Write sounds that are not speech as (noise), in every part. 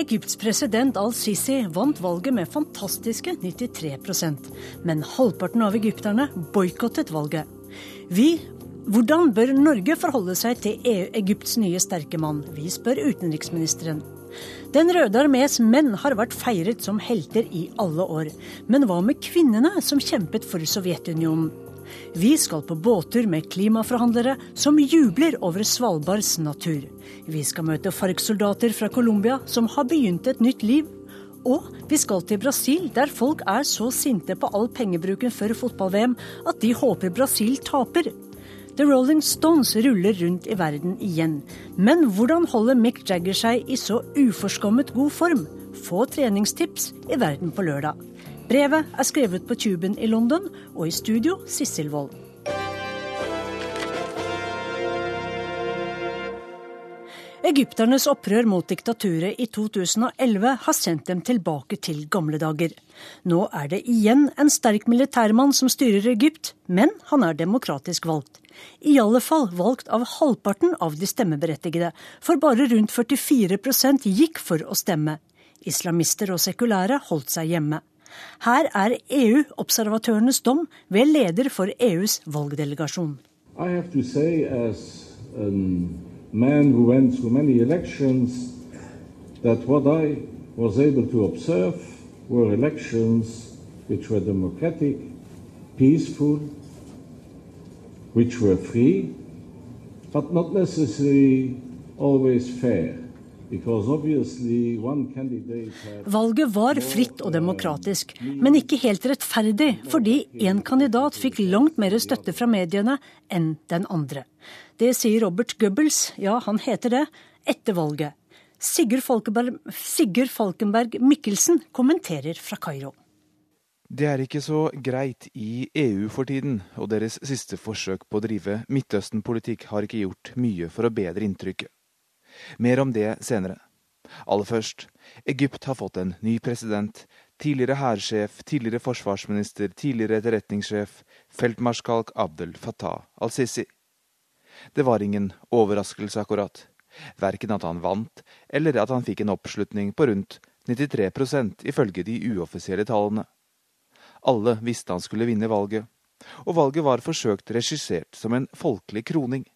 Egypts president al-Sisi vant valget med fantastiske 93% men halvparten av egypterne boikottet valget. Vi hvordan bør Norge forholde seg til EU, Egypts nye sterke mann? Vi spør utenriksministeren. Den røde armés menn har vært feiret som helter i alle år. Men hva med kvinnene som kjempet for Sovjetunionen? Vi skal på båttur med klimaforhandlere som jubler over Svalbards natur. Vi skal møte FARC-soldater fra Colombia som har begynt et nytt liv. Og vi skal til Brasil, der folk er så sinte på all pengebruken før fotball-VM at de håper Brasil taper. The Rolling Stones ruller rundt i verden igjen. Men hvordan holder Mick Jagger seg i så uforskommet god form? Få treningstips i Verden på lørdag. Brevet er skrevet på Tuben i London, og i studio Sissel Wold. Egypternes opprør mot diktaturet i 2011 har sendt dem tilbake til gamle dager. Nå er det igjen en sterk militærmann som styrer Egypt, men han er demokratisk valgt. I alle fall valgt av halvparten av de stemmeberettigede, for bare rundt 44% gikk for å stemme. Islamister og sekulære holdt seg hjemme. Her er EU-observatørenes dom ved leder for EUs valgdelegasjon. Say, elections, that what I was able to observe were elections which were democratic, peaceful, which were free, but not necessarily always fair. Valget var fritt og demokratisk, men ikke helt rettferdig, fordi én kandidat fikk langt mer støtte fra mediene enn den andre. Det sier Robert Goebbels, ja, han heter det, etter valget. Sigurd Falkenberg, Sigurd Falkenberg Mikkelsen kommenterer fra Kairo. Det er ikke så greit i EU for tiden, og deres siste forsøk på å drive Midtøsten-politikk har ikke gjort mye for å bedre inntrykket. Mer om det senere. Aller først, Egypt har fått en ny president. Tidligere hærsjef, tidligere forsvarsminister, tidligere etterretningssjef, feltmarskalk Abdel Fattah al-Sisi. Det var ingen overraskelse, akkurat. Verken at han vant, eller at han fikk en oppslutning på rundt 93% ifølge de uoffisielle tallene. Alle visste han skulle vinne valget, og valget var forsøkt regissert som en folkelig kroning.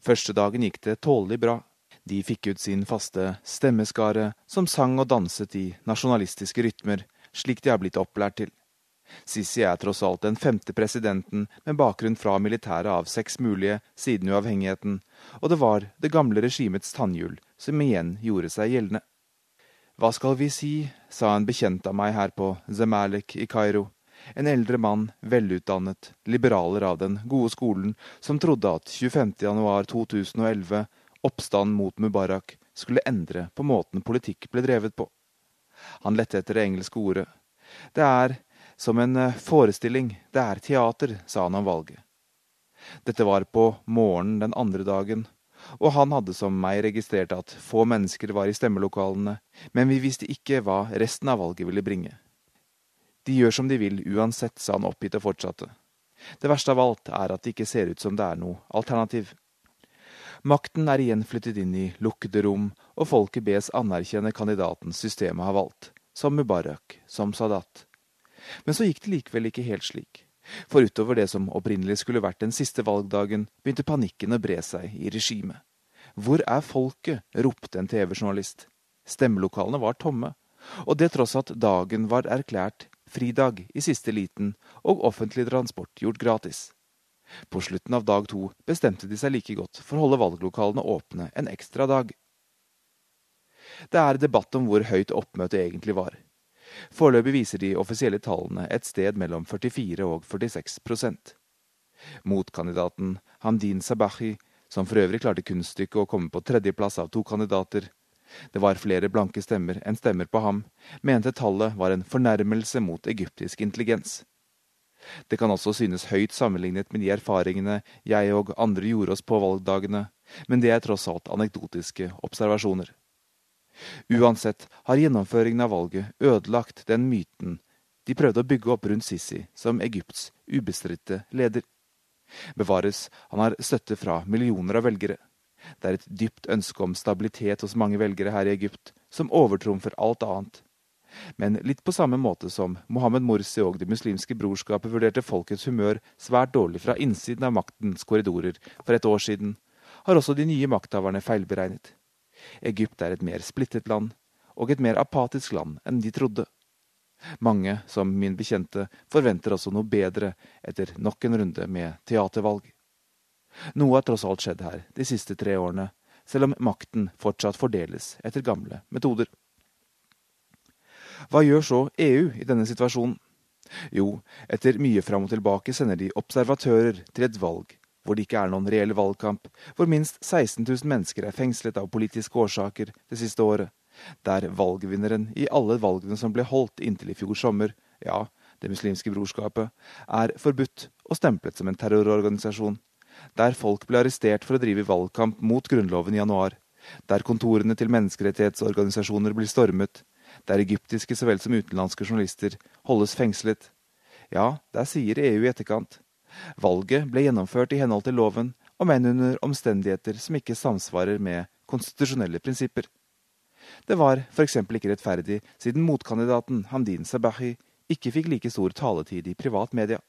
Første dagen gikk det tålelig bra. De fikk ut sin faste stemmeskare, som sang og danset i nasjonalistiske rytmer, slik de har blitt opplært til. Sisi er tross alt den femte presidenten med bakgrunn fra militæret av seks mulige siden uavhengigheten, og det var det gamle regimets tannhjul som igjen gjorde seg gjeldende. Hva skal vi si, sa en bekjent av meg her på Zemalek i Kairo, en eldre mann, velutdannet, liberaler av den gode skolen, som trodde at 25. januar 2011 Oppstanden mot Mubarak skulle endre på måten politikk ble drevet på. Han lette etter det engelske ordet. Det er som en eh, forestilling, det er teater, sa han om valget. Dette var på morgenen den andre dagen, og han hadde som meg registrert at få mennesker var i stemmelokalene, men vi visste ikke hva resten av valget ville bringe. De gjør som de vil uansett, sa han oppgitt og fortsatte. Det verste av alt er at det ikke ser ut som det er noe alternativ. Makten er igjen flyttet inn i lukkede rom, og folket bes anerkjenne kandidaten systemet har valgt, som Mubarak, som Sadat. Men så gikk det likevel ikke helt slik. For utover det som opprinnelig skulle vært den siste valgdagen, begynte panikken å bre seg i regimet. Hvor er folket? ropte en TV-journalist. Stemmelokalene var tomme, og det tross at dagen var erklært fridag i siste liten og offentlig transport gjort gratis. På slutten av dag to bestemte de seg like godt for å holde valglokalene åpne en ekstra dag. Det er debatt om hvor høyt oppmøtet egentlig var. Foreløpig viser de offisielle tallene et sted mellom 44 og 46% Motkandidaten Hamdin Sabahi, som for øvrig klarte kunststykket å komme på tredjeplass av to kandidater, det var flere blanke stemmer enn stemmer på ham, mente tallet var en fornærmelse mot egyptisk intelligens. Det kan også synes høyt sammenlignet med de erfaringene jeg og andre gjorde oss på valgdagene, men det er tross alt anekdotiske observasjoner. Uansett har gjennomføringen av valget ødelagt den myten de prøvde å bygge opp rundt Sisi som Egypts ubestridte leder. Bevares, han har støtte fra millioner av velgere. Det er et dypt ønske om stabilitet hos mange velgere her i Egypt, som overtrumfer alt annet. Men litt på samme måte som Mohammed Morsi og Det muslimske brorskapet vurderte folkets humør svært dårlig fra innsiden av maktens korridorer for et år siden, har også de nye makthaverne feilberegnet. Egypt er et mer splittet land, og et mer apatisk land enn de trodde. Mange, som min bekjente, forventer også noe bedre etter nok en runde med teatervalg. Noe har tross alt skjedd her de siste tre årene, selv om makten fortsatt fordeles etter gamle metoder. Hva gjør så EU i denne situasjonen? Jo, etter mye fram og tilbake sender de observatører til et valg hvor det ikke er noen reell valgkamp, hvor minst 16 000 mennesker er fengslet av politiske årsaker det siste året, der valgvinneren i alle valgene som ble holdt inntil i fjor sommer, ja, Det muslimske brorskapet, er forbudt og stemplet som en terrororganisasjon, der folk ble arrestert for å drive valgkamp mot Grunnloven i januar, der kontorene til menneskerettighetsorganisasjoner blir stormet, der egyptiske så vel som utenlandske journalister holdes fengslet. Ja, der sier EU i etterkant. Valget ble gjennomført i henhold til loven, om enn under omstendigheter som ikke samsvarer med konstitusjonelle prinsipper. Det var f.eks. ikke rettferdig, siden motkandidaten Hamdin Sabahi ikke fikk like stor taletid i privat media.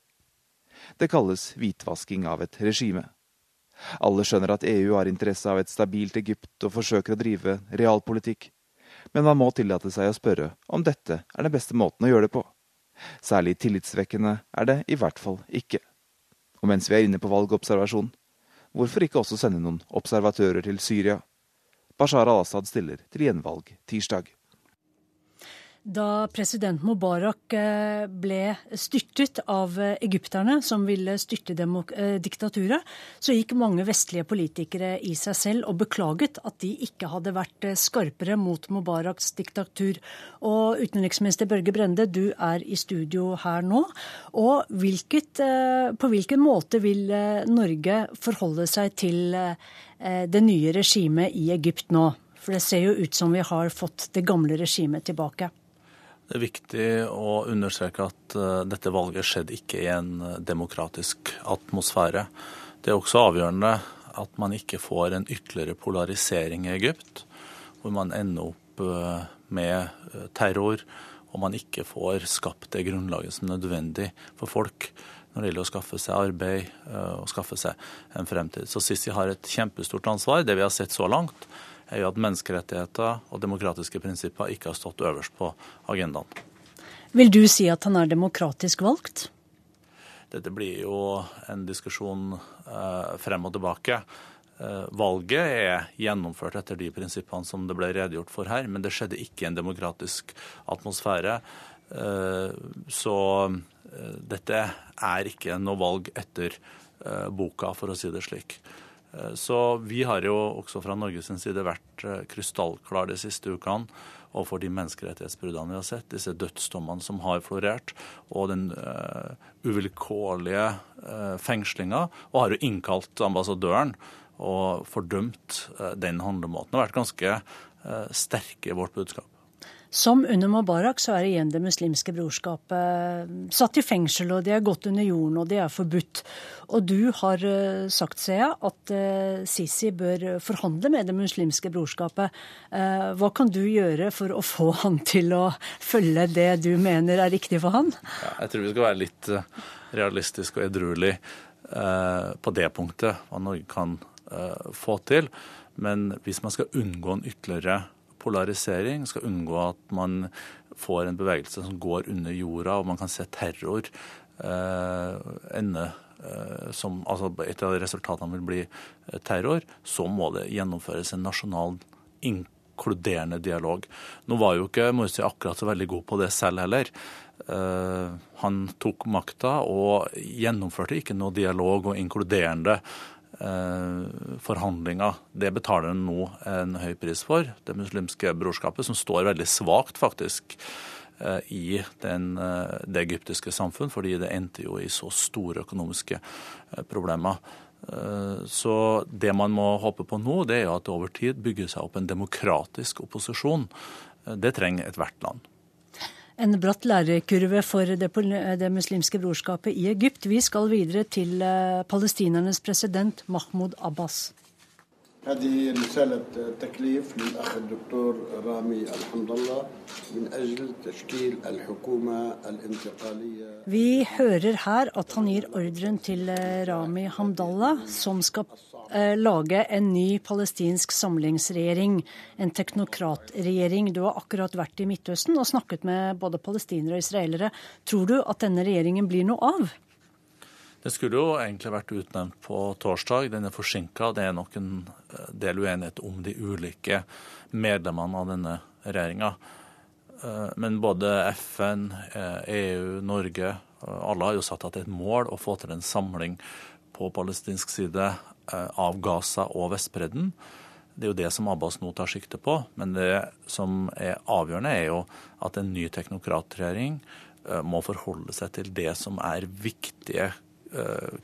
Det kalles hvitvasking av et regime. Alle skjønner at EU har interesse av et stabilt Egypt og forsøker å drive realpolitikk, men man må tillate seg å spørre om dette er den beste måten å gjøre det på. Særlig tillitsvekkende er det i hvert fall ikke. Og mens vi er inne på valgobservasjon, hvorfor ikke også sende noen observatører til Syria? Bashar al-Assad stiller til gjenvalg tirsdag. Da president Mubarak eh, ble styrtet av eh, egypterne, som ville styrte eh, diktaturet, så gikk mange vestlige politikere i seg selv og beklaget at de ikke hadde vært skarpere mot Mubaraks diktatur. Og utenriksminister Børge Brende, du er i studio her nå. Og hvilket, på hvilken måte vil Norge forholde seg til det nye regimet i Egypt nå? For det ser jo ut som vi har fått det gamle regimet tilbake. Det er viktig å understreke at uh, dette valget skjedde ikke i en uh, demokratisk atmosfære. Det er også avgjørende at man ikke får en ytterligere polarisering i Egypt, hvor man ender opp uh, med terror, og man ikke får skapt det grunnlaget som er nødvendig for folk når det gjelder å skaffe seg arbeid og skaffe seg en fremtid. Så Sisi har et kjempestort ansvar. Det vi har sett så langt, er jo at menneskerettigheter og demokratiske prinsipper ikke har stått øverst på agendaen. Vil du si at han er demokratisk valgt? Dette blir jo en diskusjon eh, frem og tilbake. Eh, valget er gjennomført etter de prinsippene som det ble redegjort for her, men det skjedde ikke i en demokratisk atmosfære. Eh, så dette er ikke noe valg etter boka, for å si det slik. Eh, så vi har jo også fra Norges side vært eh, krystallklare de siste ukene overfor de menneskerettighetsbruddene vi har sett, disse dødsdommene som har florert, og den uh, uvilkårlige uh, fengslinga, og har jo innkalt ambassadøren og fordømt uh, den handlemåten. Og vært ganske uh, sterke i vårt budskap. Som under Mubarak så er igjen Det muslimske brorskapet satt i fengsel, og de er gått under jorden, og de er forbudt. Og du har eh, sagt, ser at eh, Sisi bør forhandle med Det muslimske brorskapet. Eh, hva kan du gjøre for å få han til å følge det du mener er riktig for han? Ja, jeg tror vi skal være litt realistisk og edruelig på det punktet, hva Norge kan få til. Men hvis man skal unngå en ytterligere polarisering, skal unngå at man får en bevegelse som går under jorda, og man kan se terror eh, ende eh, som, altså Et av resultatene vil bli eh, terror. Så må det gjennomføres en nasjonal inkluderende dialog. Nå var jo ikke Morsi akkurat så veldig god på det selv heller. Eh, han tok makta og gjennomførte ikke noe dialog og inkluderende forhandlinger. Det betaler en nå en høy pris for, det muslimske brorskapet, som står veldig svakt faktisk eh, i den, eh, det egyptiske samfunn, fordi det endte jo i så store økonomiske problemer. Så det man må håpe på nå, det er jo at det over tid bygger seg opp en demokratisk opposisjon. Det trenger ethvert land en bratt lærekurve for det, det, muslimske brorskapet i Egypt. Vi skal videre til eh, palestinernes president Mahmoud Abbas. هذه رسالة تكليف للأخ الدكتور رامي الحمد الله من أجل تشكيل الحكومة الانتقالية Vi hører her at han gir ordren til eh, Rami Hamdallah, som skal eh, lage en ny palestinsk samlingsregjering. En teknokratregjering. Du har akkurat vært i Midtøsten og snakket med både palestinere og israelere. Tror du at denne regjeringen blir noe av? Det skulle jo egentlig vært utnevnt på torsdag. Den er forsinka. Det er nok en eh, del uenighet om de ulike medlemmene av denne regjeringa. Eh, men både FN, EU, eh, e Norge, alle har jo satt at det er et mål å få til en samling på palestinsk side av Gaza og Vestbredden. Det er jo det som Abbas nå tar sikte på. Men det som er avgjørende, er jo at en ny teknokratregjering må forholde seg til det som er viktige Eh,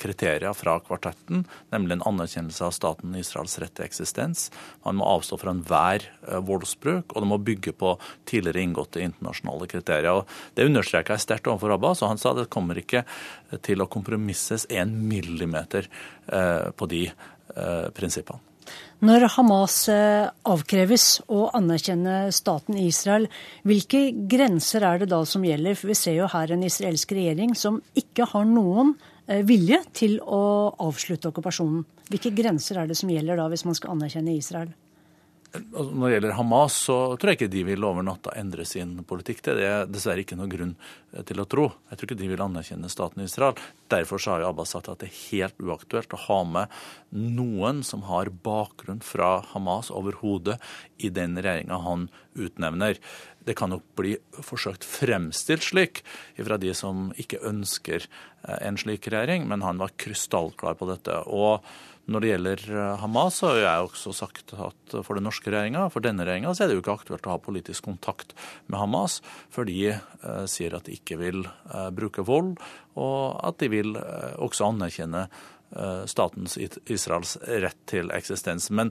kriterier fra kvartetten, nemlig en anerkjennelse av staten Israels rett til eksistens. Man må avstå fra enhver eh, voldsbruk, og det må bygge på tidligere inngåtte internasjonale kriterier. Og det understreker jeg sterkt overfor Abbas, og han sa det kommer ikke til å kompromisses en millimeter eh, på de prinsippene. Når Hamas avkreves å anerkjenne staten Israel, hvilke grenser er det da som gjelder? For Vi ser jo her en israelsk regjering som ikke har noen Eh, vilje til å avslutte okkupasjonen. Hvilke grenser er det som gjelder da, hvis man skal anerkjenne Israel? Altså, når det gjelder Hamas, så tror jeg ikke de vil over natta endre sin politikk. Det er dessverre ikke noe grunn eh, til å tro. Jeg tror ikke de vil anerkjenne staten Israel. Derfor har jo Abbas sagt at det er helt uaktuelt å ha med noen som har bakgrunn fra Hamas overhodet i den regjeringa han utnevner. Det kan nok bli forsøkt fremstilt slik fra de som ikke ønsker eh, en slik regjering, men han var krystallklar på dette. Og når det gjelder eh, Hamas, så har jeg også sagt at for den norske regjeringa, for denne regjeringa, så er det jo ikke aktuelt å ha politisk kontakt med Hamas, for de eh, sier at de ikke vil eh, bruke vold, og at de vil eh, også anerkjenne Eh, statens Israels rett til eksistens. Men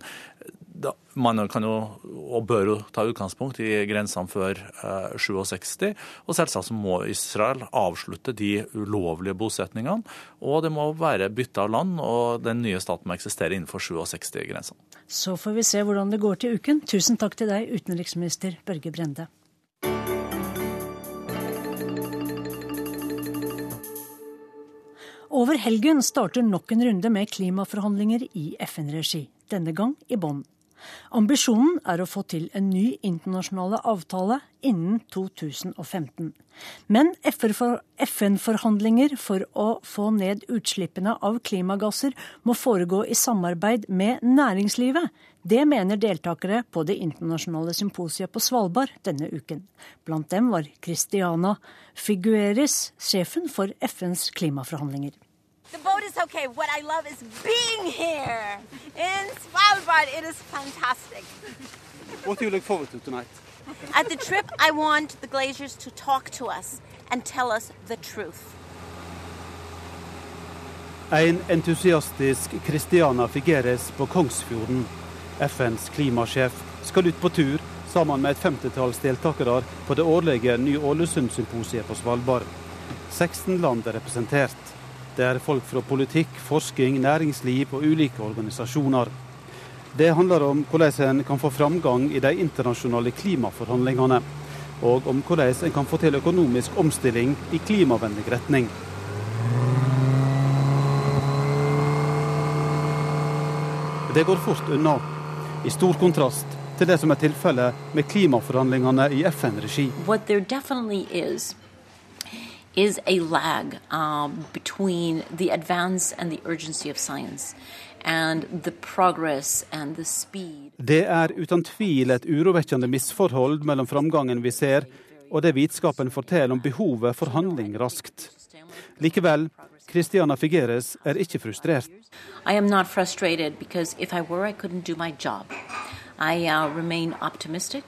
da, man kan jo, og bør jo ta utgangspunkt i grensene før eh, 67. Og selvsagt så må Israel avslutte de ulovlige bosetningene. Og det må være bytte av land, og den nye staten må eksistere innenfor 67-grensene. Så får vi se hvordan det går til uken. Tusen takk til deg, utenriksminister Børge Brende. Over helgen starter nok en runde med klimaforhandlinger i FN-regi, denne gang i Bonn. Ambisjonen er å få til en ny internasjonale avtale innen 2015. Men FN-forhandlinger for å få ned utslippene av klimagasser må foregå i samarbeid med næringslivet. Det mener deltakere på det internasjonale symposiet på Svalbard denne uken. Blant dem var Christiana Figueres, sjefen for FNs klimaforhandlinger. The boat is okay. What I love is being here in Svalbard. It is fantastic. What do you look forward to tonight? At the trip, I want the glaciers to talk to us and tell us the truth. En entusiastisk Christiana Figueres på Kongsfjorden, FNs klimasjef, skal ut på tur sammen med et femtitalls deltakere på det årlige Ny-Ålesund-symposiet på Svalbard. 16 land er representert. Det er folk fra politikk, forskning, næringsliv og ulike organisasjoner. Det handler om hvordan en kan få framgang i de internasjonale klimaforhandlingene, og om hvordan en kan få til økonomisk omstilling i klimavennlig retning. Det går fort unna, i stor kontrast til det som er tilfellet med klimaforhandlingene i FN-regi. Is a lag um, between the advance and the urgency of science. Det er uten tvil et urovekkende misforhold mellom framgangen vi ser, og det vitenskapen forteller om behovet for handling raskt. Likevel, Christiana Figueres er ikke frustrert. I am not frustrated because if I were, I couldn't do my job. I uh, remain optimistic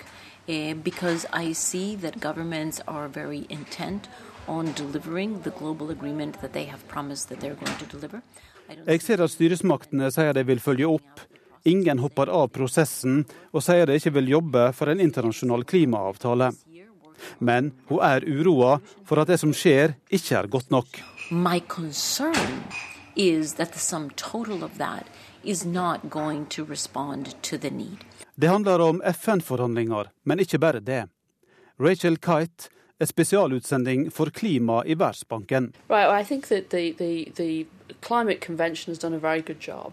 uh, because I see that governments are very intent on delivering the global agreement that they have promised that they're going to deliver. Jeg ser at styresmaktene sier de vil følge opp. Ingen hopper av prosessen og sier de ikke vil jobbe for en internasjonal klimaavtale. Men hun er uroa for at det som skjer, ikke er godt nok. My concern is that the sum total of that is not going to respond to the need. Det handler om FN-forhandlinger, men ikke bare det. Rachel Kite er spesialutsending for klima i Verdensbanken. Right, I think that the, the, the climate convention has done a very good job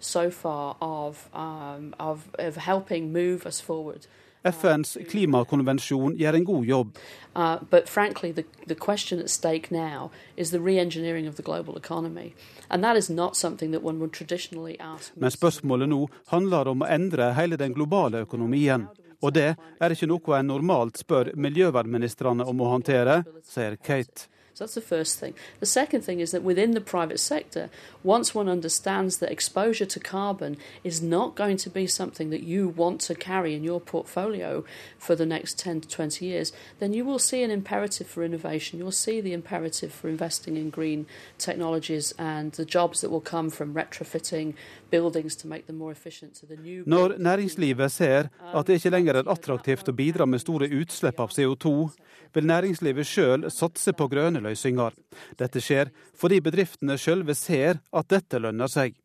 so far of, um, of, of helping move us forward. FNs klimakonvensjon gjør en god jobb. Uh, but frankly, the, the question at stake now is the re-engineering of the global economy. And that is not something that one would traditionally ask. Men spørsmålet nå handler om å endre hele den globale økonomien. Og det er ikke noe en normalt spør miljøvernministrene om å håndtere, sier Kate. So that's the first thing. The second thing is that within the private sector, once one understands that exposure to carbon is not going to be something that you want to carry in your portfolio for the next 10 to 20 years, then you will see an imperative for innovation. You'll see the imperative for investing in green technologies and the jobs that will come from retrofitting buildings to make them more efficient to the new Når ser at det ikke lenger er attraktivt å bidra med store utslipp av CO2, vil næringslivet sjøl satse på grønne løsninger. Dette skjer fordi bedriftene sjølve ser at dette lønner seg.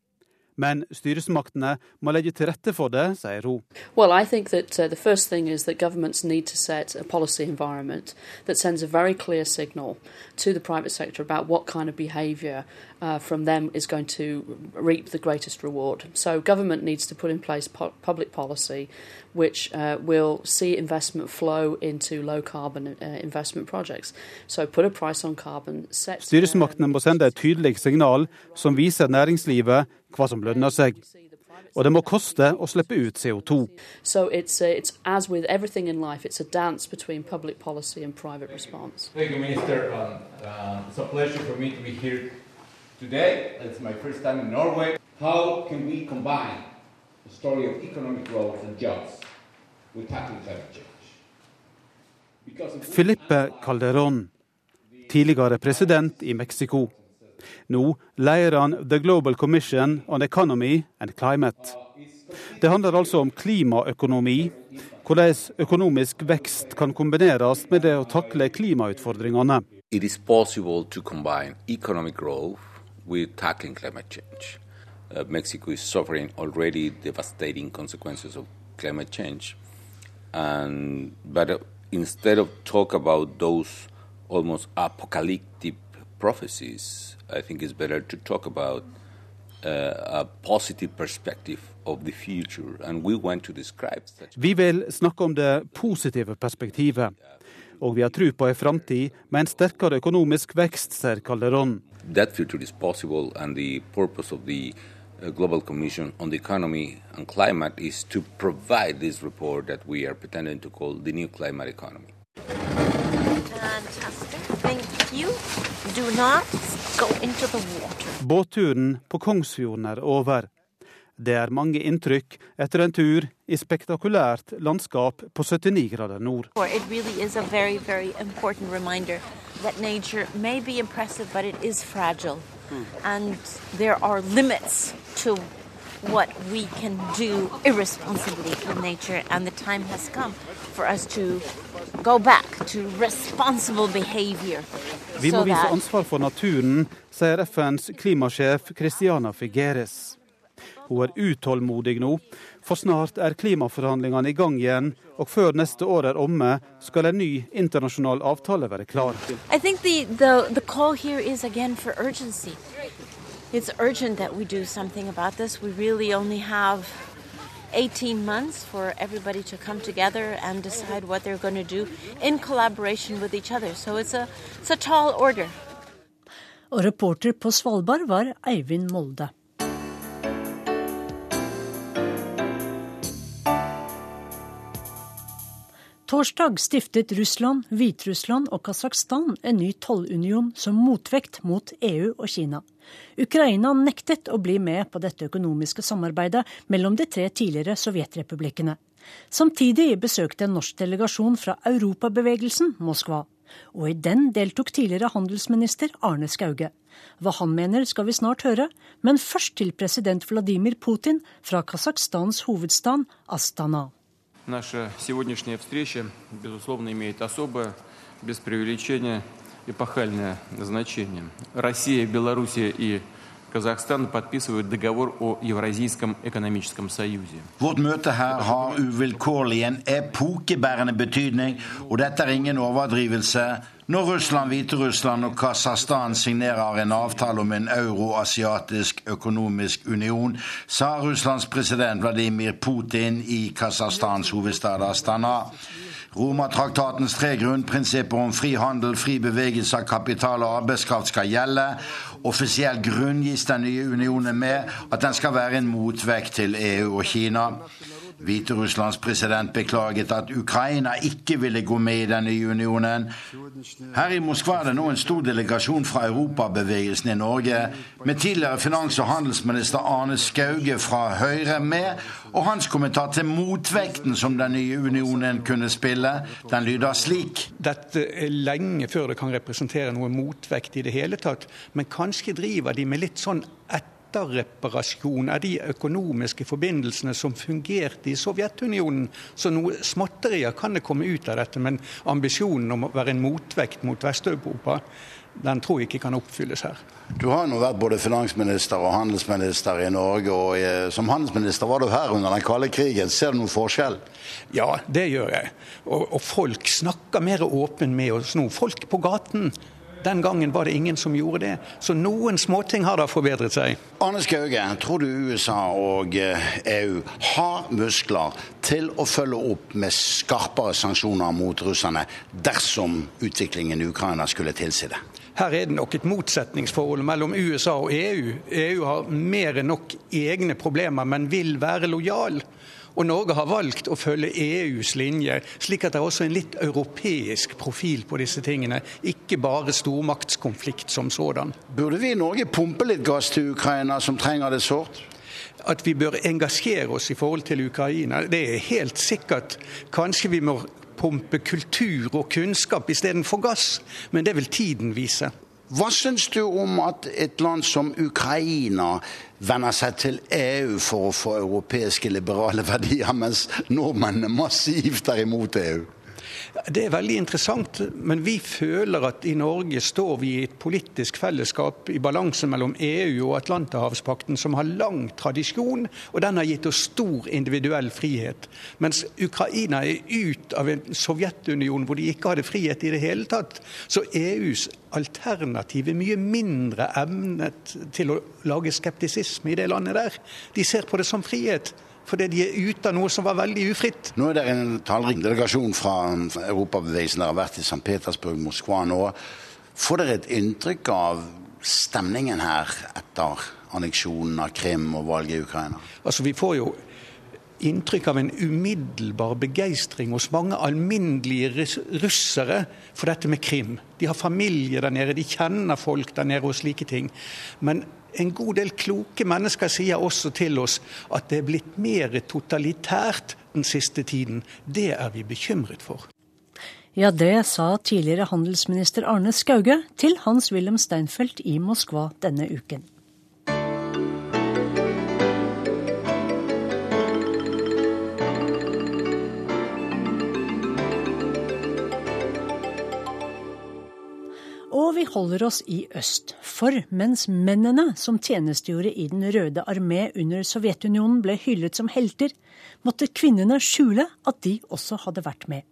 Men styresmaktene må legge til rette for det, sier hun. Well, I think that uh, the first thing is that governments need to set a policy environment that sends a very clear signal to the private sector about what kind of behavior uh, from them is going to reap the greatest reward. So, government needs to put in place po public policy which uh, will see investment flow into low carbon uh, investment projects. So, put a price on carbon. Set, Styresmaktene må sende et tydelig signal som viser næringslivet hva som lønner seg. Og det må koste å slippe ut CO2. So it's, uh, it's as with everything in life, it's a dance between public policy and private response. Thank you, Minister. Um, uh, it's a pleasure for me to be here today. It's my first time in Norway. How can we combine the story of economic growth and jobs with tackling climate change? Because if we- Filipe Calderón, tidligere president i Mexico. Nå leder han The Global Commission on Economy and Climate. Det handler altså om klimaøkonomi, hvordan økonomisk vekst kan kombineres med det å takle klimautfordringene. It is possible to combine economic growth with tackling climate change. Uh, Mexico is suffering already devastating consequences of climate change, and but uh, instead of talk about those almost apocalyptic prophecies, I think it's better to talk about uh, a positive perspective of the future, and we want to describe such. Vi vil snakke om det positive perspektivet. Og vi har tro på ei framtid med en sterkere økonomisk vekst, sier Calderón. that future is possible, and the purpose of the uh, Global Commission on the Economy and Climate is to provide this report that we are pretending to call the new climate economy. Fantastic. Thank you. Do not go into the water. Båtturen på Kongsfjorden er over. Det er mange inntrykk etter en tur i spektakulært landskap på 79 grader nord. Really is a very, very important reminder that nature may be impressive, but it is fragile. And there are limits to what we can do irresponsibly with nature. And the time has come for us to go back to responsible behavior. Vi må vise ansvar for naturen, sier FNs klimasjef Christiana Figueres. Hun er utålmodig nå, for snart er klimaforhandlingene i gang igjen, og før neste år er omme, skal en ny internasjonal avtale være klar. I think the, the, the call here is again for urgency. It's urgent that we do something about this. We really only have 18 months for everybody to come together and decide what they're going to do in collaboration with each other. So it's a, it's a tall order. Og reporter på Svalbard var Eivind Molde. Torsdag stiftet Russland, Hviterussland og Kasakhstan en ny tollunion som motvekt mot EU og Kina. Ukraina nektet å bli med på dette økonomiske samarbeidet mellom de tre tidligere sovjetrepublikkene. Samtidig besøkte en norsk delegasjon fra Europabevegelsen Moskva. Og i den deltok tidligere handelsminister Arne Skauge. Hva han mener skal vi snart høre, men først til president Vladimir Putin fra Kasakhstans hovedstad Astana. Наша сегодняшняя встреча, безусловно, имеет особое, без преувеличения, эпохальное значение. Россия, Белоруссия и Казахстан подписывает договор о Евразийском экономическом союзе. Vårt møte her har uvilkårlig en epokebærende betydning, er ingen overdrivelse. Når Russland, Hviterussland og Kasakhstan signerer en avtale om en euroasiatisk økonomisk union, sa Russlands president Vladimir Putin i Kasakhstans hovedstad Astana. Romatraktatens tre grunnprinsipper om fri handel, fri bevegelse av kapital og arbeidskraft skal gjelde. Offisielt grunngis den nye unionen med at den skal være en motvekt til EU og Kina. Hviterusslands president beklaget at Ukraina ikke ville gå med i den nye unionen. Her i Moskva er det nå en stor delegasjon fra europabevegelsen i Norge, med tidligere finans- og handelsminister Arne Skauge fra Høyre med, og hans kommentar til motvekten som den nye unionen kunne spille, den lyder slik. Dette er lenge før det kan representere noe motvekt i det hele tatt, men kanskje driver de med litt sånn etterreparasjon av de økonomiske forbindelsene som fungerte i Sovjetunionen. Så noe småtterier kan det komme ut av dette, men ambisjonen om å være en motvekt mot Vest-Europa, den tror jeg ikke kan oppfylles her. Du har nå vært både finansminister og handelsminister i Norge, og eh, som handelsminister var du her under den kalde krigen. Ser du noen forskjell? Ja, det gjør jeg. Og, og folk snakker mer åpent med oss nå. Folk på gaten den gangen var det ingen som gjorde det. Så noen småting har da forbedret seg. Arne Skauge, tror du USA og EU har muskler til å følge opp med skarpere sanksjoner mot russerne dersom utviklingen i Ukraina skulle tilsi det? Her er det nok et motsetningsforhold mellom USA og EU. EU har mer enn nok egne problemer, men vil være lojal. Og Norge har valgt å følge EUs linje, slik at det er også en litt europeisk profil på disse tingene. Ikke bare stormaktskonflikt som sådan. Burde vi i Norge pumpe litt gass til Ukraina, som trenger det sårt? At vi bør engasjere oss i forhold til Ukraina, det er helt sikkert. Kanskje vi må pumpe kultur og kunnskap istedenfor gass, men det vil tiden vise. Hva syns du om at et land som Ukraina venner seg til EU for å få europeiske liberale (laughs) verdier, mens nordmennene massivt er imot EU? Det er veldig interessant, men vi føler at i Norge står vi i et politisk fellesskap i balanse mellom EU og Atlanterhavspakten, som har lang tradisjon, og den har gitt oss stor individuell frihet. Mens Ukraina er ut av en Sovjetunion hvor de ikke hadde frihet i det hele tatt. Så EUs alternativ er mye mindre evnet til å lage skeptisisme i det landet der. De ser på det som frihet fordi de er ute av noe som var veldig ufritt. Nå er det en tallrik delegasjon fra Europabevegelsen. Dere har vært i St. Petersburg, Moskva nå. Får dere et inntrykk av stemningen her etter anneksjonen av Krim og valget i Ukraina? Altså, Vi får jo inntrykk av en umiddelbar begeistring hos mange alminnelige russere for dette med Krim. De har familie der nede, de kjenner folk der nede og slike ting. Men en god del kloke mennesker sier også til oss at det er blitt mer totalitært den siste tiden. Det er vi bekymret for. Ja, det sa tidligere handelsminister Arne Skauge til Hans-Wilhelm Steinfeld i Moskva denne uken. Vi holder oss i øst. For mens mennene som tjenestegjorde i Den røde armé under Sovjetunionen ble hyllet som helter, måtte kvinnene skjule at de også hadde vært med.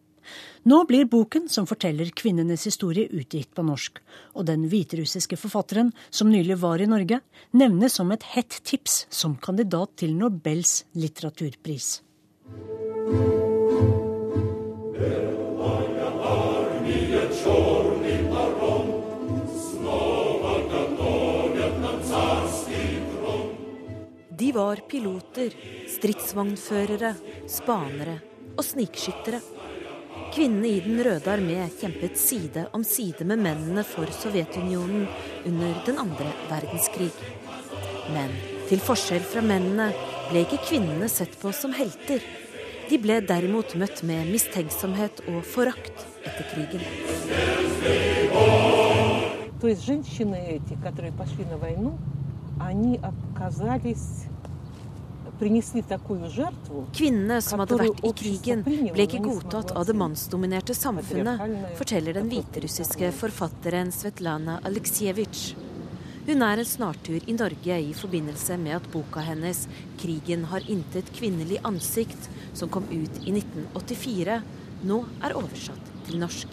Nå blir boken som forteller kvinnenes historie utgitt på norsk, og den hviterussiske forfatteren, som nylig var i Norge, nevnes som et hett tips som kandidat til Nobels litteraturpris. De var piloter, stridsvognførere, spanere og snikskyttere. Kvinnene i Den røde armé kjempet side om side med mennene for Sovjetunionen under den andre verdenskrig. Men til forskjell fra mennene ble ikke kvinnene sett på som helter. De ble derimot møtt med mistenksomhet og forakt etter krigen. То есть женщины эти, которые пошли на войну, они оказались Kvinnene som hadde vært i krigen, ble ikke godtatt av det mannsdominerte samfunnet, forteller den hviterussiske forfatteren Svetlana Aleksejevitsj. Hun er en snartur i Norge i forbindelse med at boka hennes 'Krigen har intet kvinnelig ansikt', som kom ut i 1984, nå er oversatt til norsk.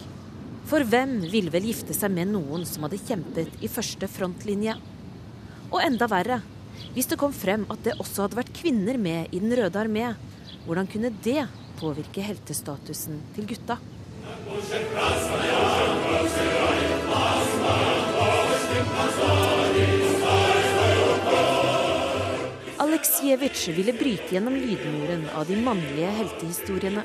For hvem ville vel gifte seg med noen som hadde kjempet i første frontlinje? Og enda verre, hvis det kom frem at det også hadde vært kvinner med i Den røde armé, hvordan kunne det påvirke heltestatusen til gutta? Aleksejevitsj ville bryte gjennom lydmuren av de mannlige heltehistoriene.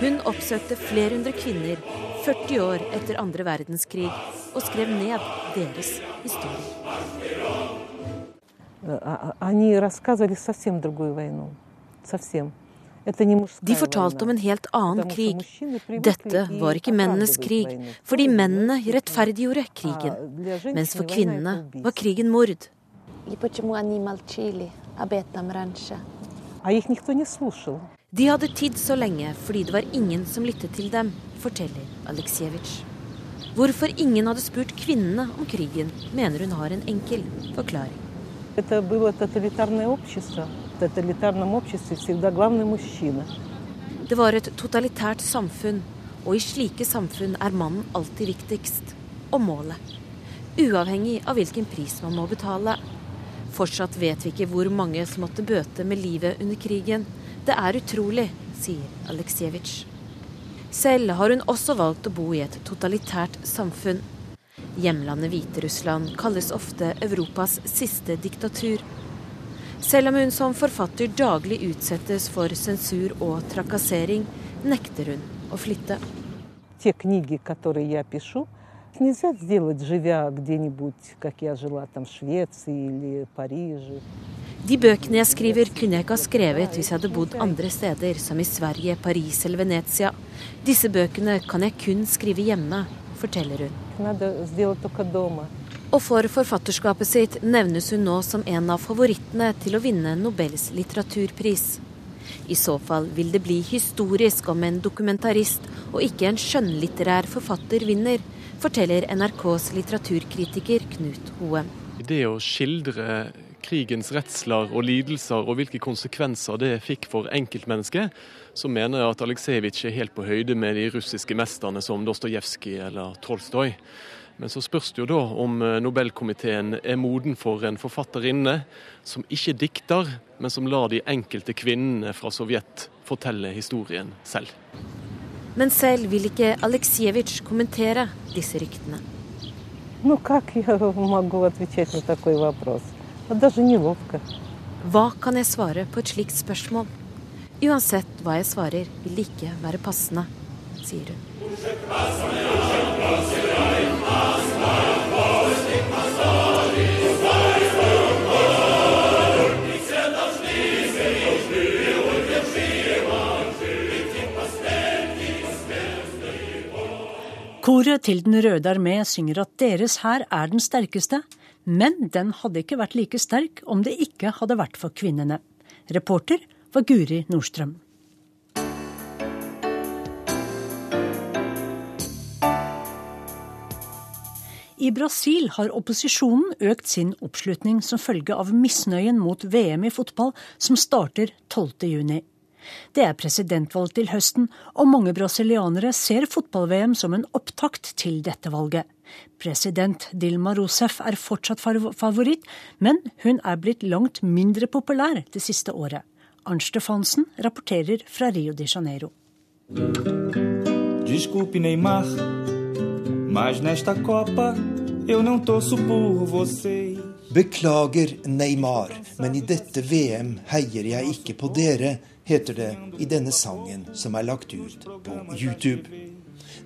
Hun oppsøkte flere hundre kvinner 40 år etter andre verdenskrig og skrev ned deres historie. De fortalte om en helt annen krig. Dette var ikke mennenes krig, fordi mennene rettferdiggjorde krigen. Mens for kvinnene var krigen mord. De hadde tidd så lenge fordi det var ingen som lyttet til dem, forteller Aleksejevitsj. Hvorfor ingen hadde spurt kvinnene om krigen, mener hun har en enkel forklaring. Это было тоталитарное общество. В тоталитарном обществе всегда главный мужчина. Det var et totalitært samfunn, og i slike samfunn er mannen alltid viktigst. Og målet. Uavhengig av hvilken pris man må betale. Fortsatt vet vi ikke hvor mange som måtte bøte med livet under krigen. Det er utrolig, sier Aleksejevitsj. Selv har hun også valgt å bo i et totalitært samfunn. Hjemlandet Hviterussland kalles ofte Europas siste diktatur. Selv om hun som forfatter daglig utsettes for sensur og trakassering, nekter hun å flytte. Те книги, которые я пишу, нельзя сделать, живя где-нибудь, как я жила там в Швеции или Париже. De bøkene jeg skriver, kunne jeg ikke ha skrevet hvis jeg hadde bodd andre steder, som i Sverige, Paris eller Venezia. Disse bøkene kan jeg kun skrive hjemme, forteller hun. Og for forfatterskapet sitt nevnes hun nå som en av favorittene til å vinne Nobels litteraturpris. I så fall vil det bli historisk om en dokumentarist og ikke en skjønnlitterær forfatter vinner, forteller NRKs litteraturkritiker Knut Hoem. Det å skildre krigens redsler og lidelser og hvilke konsekvenser det fikk for enkeltmennesket, som mener at Aleksejevitsj er helt på høyde med de russiske mesterne som Dostojevskij eller Tolstoj. Men så spørs det jo da om eh, Nobelkomiteen er moden for en forfatterinne som ikke dikter, men som lar de enkelte kvinnene fra Sovjet fortelle historien selv. Men selv vil ikke Aleksejevitsj kommentere disse ryktene. (laughs) Hva kan jeg svare på et slikt spørsmål? Uansett hva jeg svarer, vil det ikke være passende, sier hun. Koret til Den røde armé synger at deres hær er den sterkeste, men den hadde ikke vært like sterk om det ikke hadde vært for kvinnene. Reporter var Guri Nordstrøm. I Brasil har opposisjonen økt sin oppslutning som følge av misnøyen mot VM i fotball, som starter 12.6. Det er presidentvalg til høsten, og mange brasilianere ser fotball-VM som en opptakt til dette valget. President Dilma Rousef er fortsatt favoritt, men hun er blitt langt mindre populær det siste året. Arnt Stefansen rapporterer fra Rio de Janeiro. Desculpe, Neymar, mas nesta Copa eu não torço por vocês. Beklager, Neymar, men i dette VM heier jeg ikke på dere, heter det i denne sangen som er lagt ut på YouTube.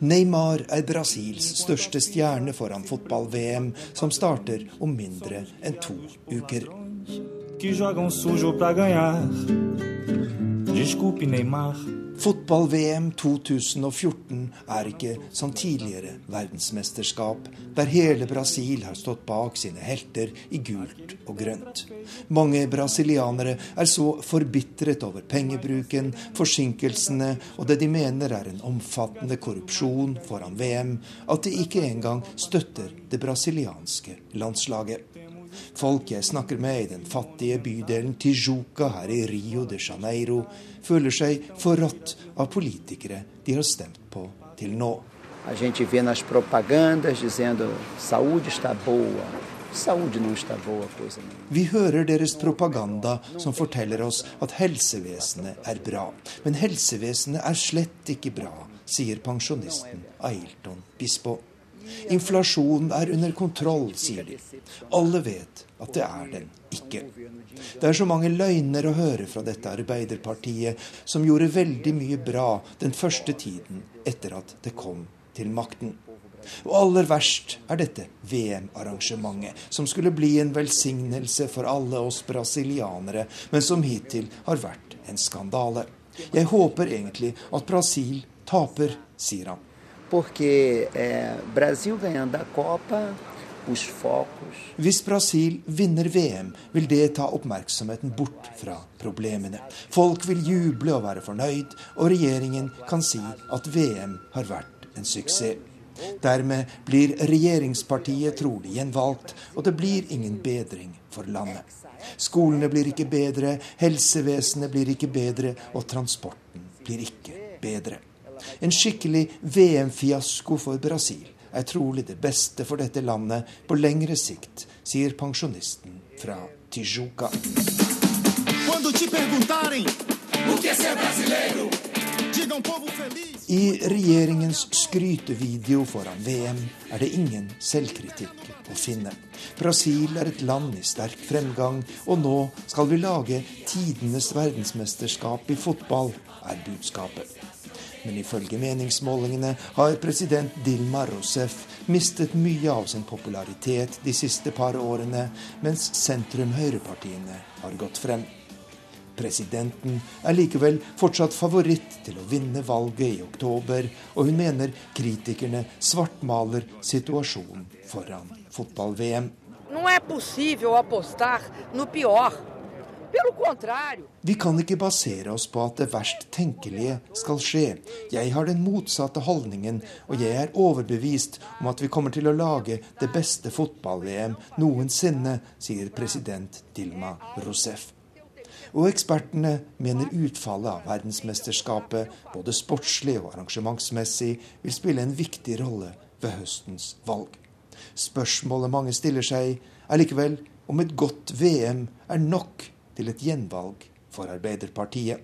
Neymar er Brasils største stjerne foran fotball-VM, som starter om mindre enn to uker. Que jogam sujo pra ganhar. Desculpe, Neymar, Fotball-VM 2014 er ikke som tidligere verdensmesterskap, der hele Brasil har stått bak sine helter i gult og grønt. Mange brasilianere er så forbitret over pengebruken, forsinkelsene og det de mener er en omfattende korrupsjon foran VM, at de ikke engang støtter det brasilianske landslaget. Folk jeg snakker med i den fattige bydelen Tijuca her i Rio de Janeiro, føler seg forrådt av politikere de har stemt på til nå. A gente vê nas propagandas dizendo saúde está boa, saúde não está boa, coisa nenhuma. Vi hører deres propaganda som forteller oss at helsevesenet er bra. Men helsevesenet er slett ikke bra, sier pensjonisten Ailton Bispo. Inflasjonen er under kontroll, sier de. Alle vet at det er den ikke. Det er så mange løgner å høre fra dette Arbeiderpartiet, som gjorde veldig mye bra den første tiden etter at det kom til makten. Og aller verst er dette VM-arrangementet, som skulle bli en velsignelse for alle oss brasilianere, men som hittil har vært en skandale. Jeg håper egentlig at Brasil taper, sier han. Porque é, Brasil ganhando a Copa, Hvis Brasil vinner VM, vil det ta oppmerksomheten bort fra problemene. Folk vil juble og være fornøyd, og regjeringen kan si at VM har vært en suksess. Dermed blir regjeringspartiet trolig gjenvalgt, og det blir ingen bedring for landet. Skolene blir ikke bedre, helsevesenet blir ikke bedre, og transporten blir ikke bedre. En skikkelig VM-fiasko for Brasil er trolig det beste for dette landet på lengre sikt, sier pensjonisten fra Tijuca. I regjeringens skrytevideo foran VM er det ingen selvkritikk å finne. Brasil er et land i sterk fremgang, og nå skal vi lage tidenes verdensmesterskap i fotball, er budskapet. Men ifølge meningsmålingene har president Dilma Rousef mistet mye av sin popularitet de siste par årene, mens sentrum-høyrepartiene har gått frem. Presidenten er likevel fortsatt favoritt til å vinne valget i oktober, og hun mener kritikerne svartmaler situasjonen foran fotball-VM. Não é possível apostar no pior. Vi kan ikke basere oss på at det verst tenkelige skal skje. Jeg har den motsatte holdningen, og jeg er overbevist om at vi kommer til å lage det beste fotball-VM noensinne, sier president Dilma Rousef. Og ekspertene mener utfallet av verdensmesterskapet, både sportslig og arrangementsmessig, vil spille en viktig rolle ved høstens valg. Spørsmålet mange stiller seg, er likevel om et godt VM er nok til et gjenvalg for Arbeiderpartiet.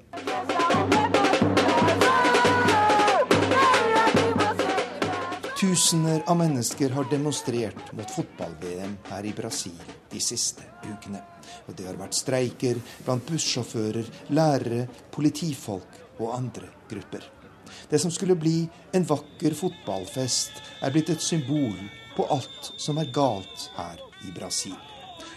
Tusener av mennesker har demonstrert mot fotball-VM her i Brasil de siste ukene. Og det har vært streiker blant bussjåfører, lærere, politifolk og andre grupper. Det som skulle bli en vakker fotballfest, er blitt et symbol på alt som er galt her i Brasil.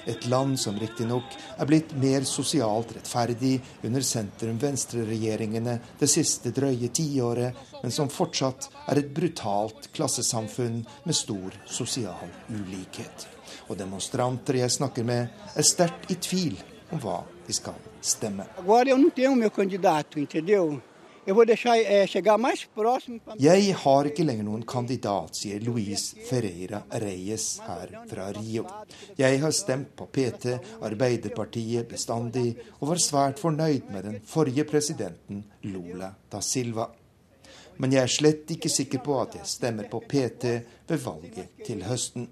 Et land som riktignok er blitt mer sosialt rettferdig under sentrum-venstre-regjeringene det siste drøye tiåret, men som fortsatt er et brutalt klassesamfunn med stor sosial ulikhet. Og demonstranter jeg snakker med, er sterkt i tvil om hva de skal stemme. Agora eu não tenho meu candidato, entendeu? Pra... Jeg har ikke lenger noen kandidat, sier Luis Ferreira Reyes her fra Rio. Jeg har stemt på PT, Arbeiderpartiet, bestandig, og var svært fornøyd med den forrige presidenten, Lula da Silva. Men jeg er slett ikke sikker på at jeg stemmer på PT ved valget til høsten.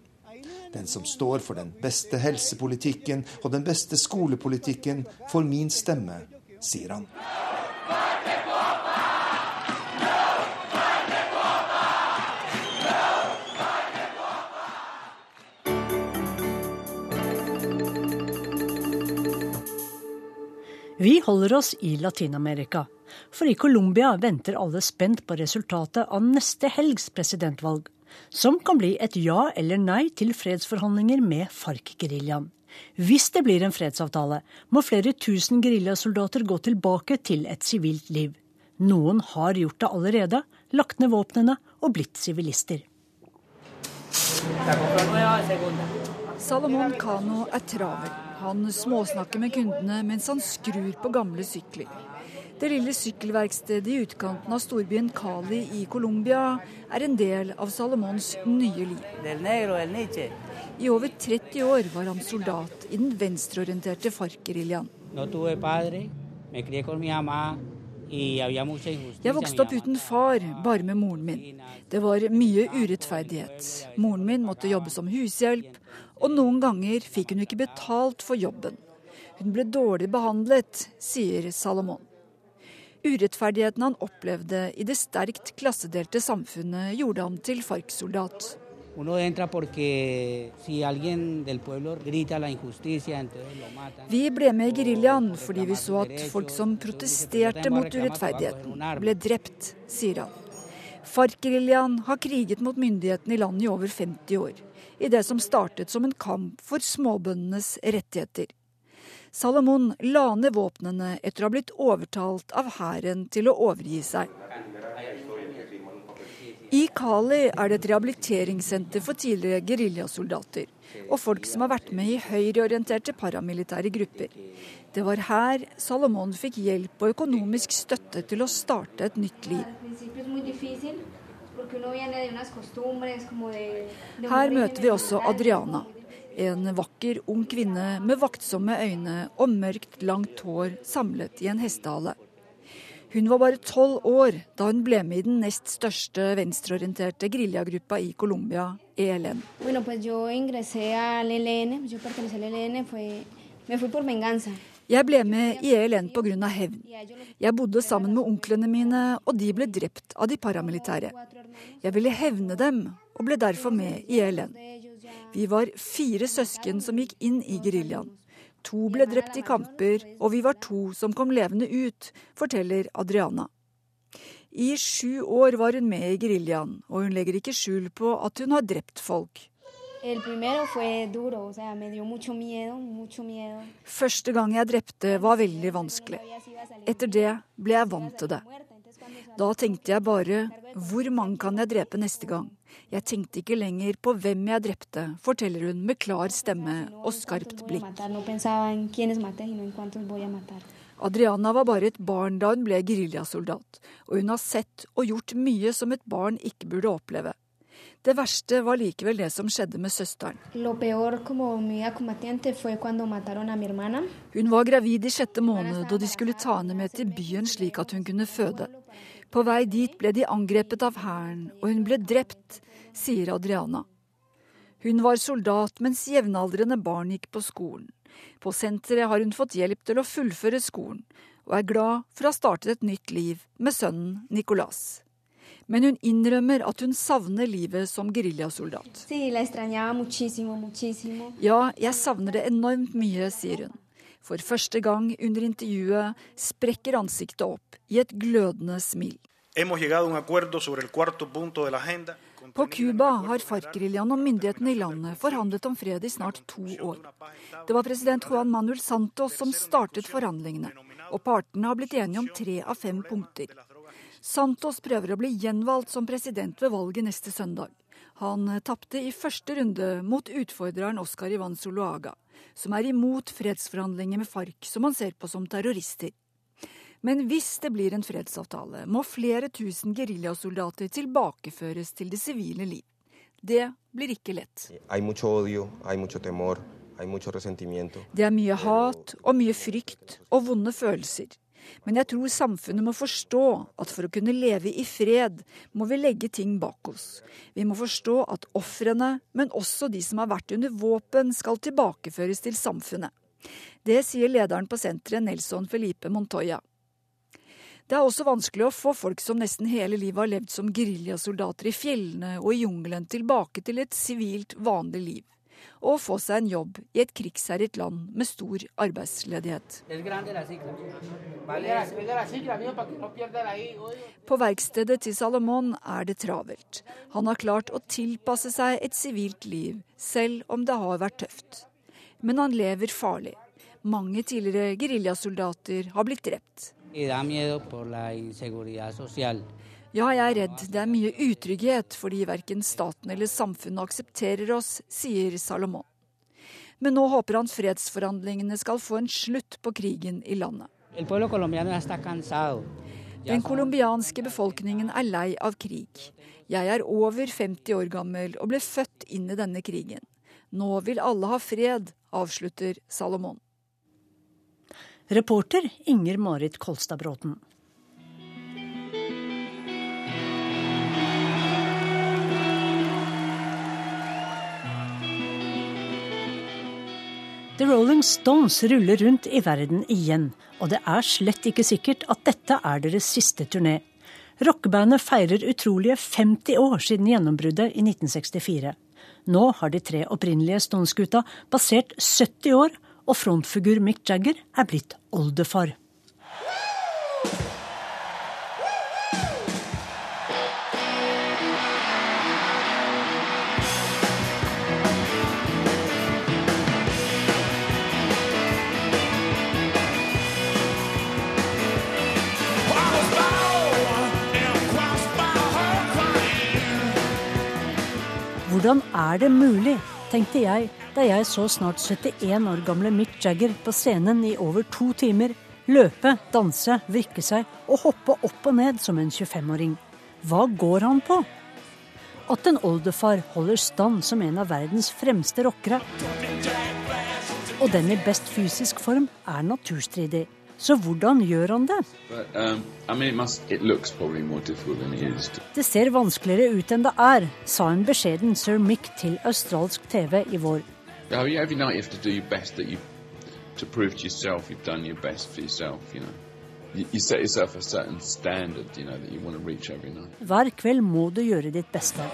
Den som står for den beste helsepolitikken og den beste skolepolitikken, får min stemme, sier han. Vi holder oss i Latin-Amerika, for i Colombia venter alle spent på resultatet av neste helgs presidentvalg, som kan bli et ja eller nei til fredsforhandlinger med FARC-geriljaen. Hvis det blir en fredsavtale, må flere tusen geriljasoldater gå tilbake til et sivilt liv. Noen har gjort det allerede, lagt ned våpnene og blitt sivilister. Salomon Kano er travel. Han småsnakker med kundene mens han skrur på gamle sykler. Det lille sykkelverkstedet i utkanten av storbyen Cali i Colombia er en del av Salomons nye liv. I over 30 år var han soldat i den venstreorienterte FARC-geriljaen. Jeg vokste opp uten far, bare med moren min. Det var mye urettferdighet. Moren min måtte jobbe som hushjelp, og noen ganger fikk hun ikke betalt for jobben. Hun ble dårlig behandlet, sier Salomon. Urettferdigheten han opplevde i det sterkt klassedelte samfunnet, gjorde ham til FARC-soldat. Vi ble med i geriljaen fordi vi så at folk som protesterte mot urettferdigheten, ble drept, sier han. FARC-geriljaen har kriget mot myndighetene i landet i over 50 år, i det som startet som en kamp for småbøndenes rettigheter. Salomon la ned våpnene etter å ha blitt overtalt av hæren til å overgi seg. I Kali er det et rehabiliteringssenter for tidligere geriljasoldater og folk som har vært med i høyreorienterte paramilitære grupper. Det var her Salomon fikk hjelp og økonomisk støtte til å starte et nytt liv. Her møter vi også Adriana, en vakker, ung kvinne med vaktsomme øyne og mørkt, langt hår samlet i en hestehale. Hun var bare tolv år da hun ble med i den nest største venstreorienterte geriljagruppa i Colombia, ELN. Jeg ble med i ELN pga. hevn. Jeg bodde sammen med onklene mine, og de ble drept av de paramilitære. Jeg ville hevne dem, og ble derfor med i ELN. Vi var fire søsken som gikk inn i geriljaen. To ble drept i kamper, og vi var to som kom levende ut, forteller Adriana. I sju år var hun med i geriljaen, og hun legger ikke skjul på at hun har drept folk. Første gang jeg drepte var veldig vanskelig. Etter det ble jeg vant til det. Da tenkte jeg bare hvor mange kan jeg drepe neste gang? Jeg tenkte ikke lenger på hvem jeg drepte, forteller hun med klar stemme og skarpt blikk. Adriana var bare et barn da hun ble geriljasoldat, og hun har sett og gjort mye som et barn ikke burde oppleve. Det verste var likevel det som skjedde med søsteren. Hun var gravid i sjette måned og de skulle ta henne med til byen slik at hun kunne føde. På vei dit ble de angrepet av hæren, og hun ble drept, sier Adriana. Hun var soldat mens jevnaldrende barn gikk på skolen. På senteret har hun fått hjelp til å fullføre skolen, og er glad for å ha startet et nytt liv med sønnen Nicolas. Men hun innrømmer at hun savner livet som geriljasoldat. Ja, jeg savner det enormt mye, sier hun. For første gang under intervjuet sprekker ansiktet opp i et glødende smil. På Cuba har FARC-geriljaen og myndighetene i landet forhandlet om fred i snart to år. Det var president Juan Manuel Santos som startet forhandlingene, og partene har blitt enige om tre av fem punkter. Santos prøver å bli gjenvalgt som president ved valget neste søndag. Han tapte i første runde mot utfordreren Oscar Ivan Zuluaga som er imot fredsforhandlinger med FARC, som han ser på som terrorister. Men hvis det blir en fredsavtale, må flere tusen geriljasoldater tilbakeføres til det sivile liv. Det blir ikke lett. Det er mye hat og mye frykt og vonde følelser. Men jeg tror samfunnet må forstå at for å kunne leve i fred, må vi legge ting bak oss. Vi må forstå at ofrene, men også de som har vært under våpen, skal tilbakeføres til samfunnet. Det sier lederen på senteret, Nelson Felipe Montoya. Det er også vanskelig å få folk som nesten hele livet har levd som geriljasoldater i fjellene og i jungelen, tilbake til et sivilt, vanlig liv og få seg en jobb i et krigsherjet land med stor arbeidsledighet. På verkstedet til Salomon er det travelt. Han har klart å tilpasse seg et sivilt liv, selv om det har vært tøft. Men han lever farlig. Mange tidligere geriljasoldater har blitt drept. Ja, jeg er redd. Det er mye utrygghet fordi verken staten eller samfunnet aksepterer oss, sier Salomon. Men nå håper han fredsforhandlingene skal få en slutt på krigen i landet. Den colombianske befolkningen er lei av krig. Jeg er over 50 år gammel og ble født inn i denne krigen. Nå vil alle ha fred, avslutter Salomon. Reporter Inger Marit Kolstad Bråten. The Rolling Stones ruller rundt i verden igjen, og det er slett ikke sikkert at dette er deres siste turné. Rockebandet feirer utrolige 50 år siden gjennombruddet i 1964. Nå har de tre opprinnelige Stones-gutta passert 70 år, og frontfigur Mick Jagger er blitt oldefar. Hvordan er det mulig, tenkte jeg da jeg så snart 71 år gamle Mick Jagger på scenen i over to timer løpe, danse, vrikke seg og hoppe opp og ned som en 25-åring. Hva går han på? At en oldefar holder stand som en av verdens fremste rockere, og den i best fysisk form, er naturstridig. Så hvordan gjør han det? But, um, I mean, it must, it det ser vanskeligere ut enn det er, sa en beskjeden sir Mick til australsk TV i vår. Hver kveld må du gjøre ditt beste.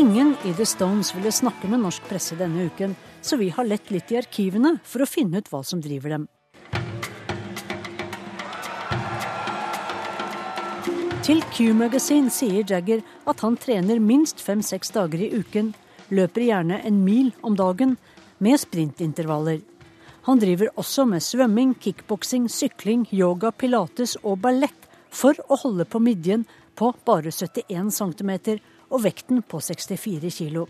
Ingen i The Stones ville snakke med norsk presse denne uken, så vi har lett litt i arkivene for å finne ut hva som driver dem. Til Q-Magazine sier Jagger at han trener minst fem-seks dager i uken, løper gjerne en mil om dagen, med sprintintervaller. Han driver også med svømming, kickboksing, sykling, yoga, pilates og ballett for å holde på midjen på bare 71 cm og vekten på 64 kg.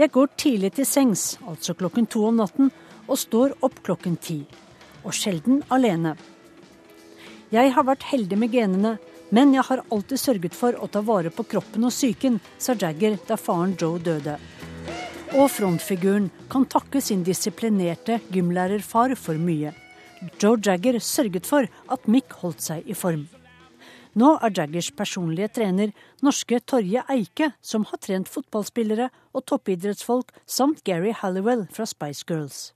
Jeg går tidlig til sengs, altså klokken to om natten, og står opp klokken ti. Og sjelden alene. Jeg har vært heldig med genene, men jeg har alltid sørget for å ta vare på kroppen og psyken, sa Jagger da faren Joe døde. Og frontfiguren kan takke sin disiplinerte gymlærerfar for mye. Joe Jagger sørget for at Mick holdt seg i form. Nå er Jaggers personlige trener norske Torje Eike, som har trent fotballspillere og toppidrettsfolk, samt Gary Halliwell fra Spice Girls.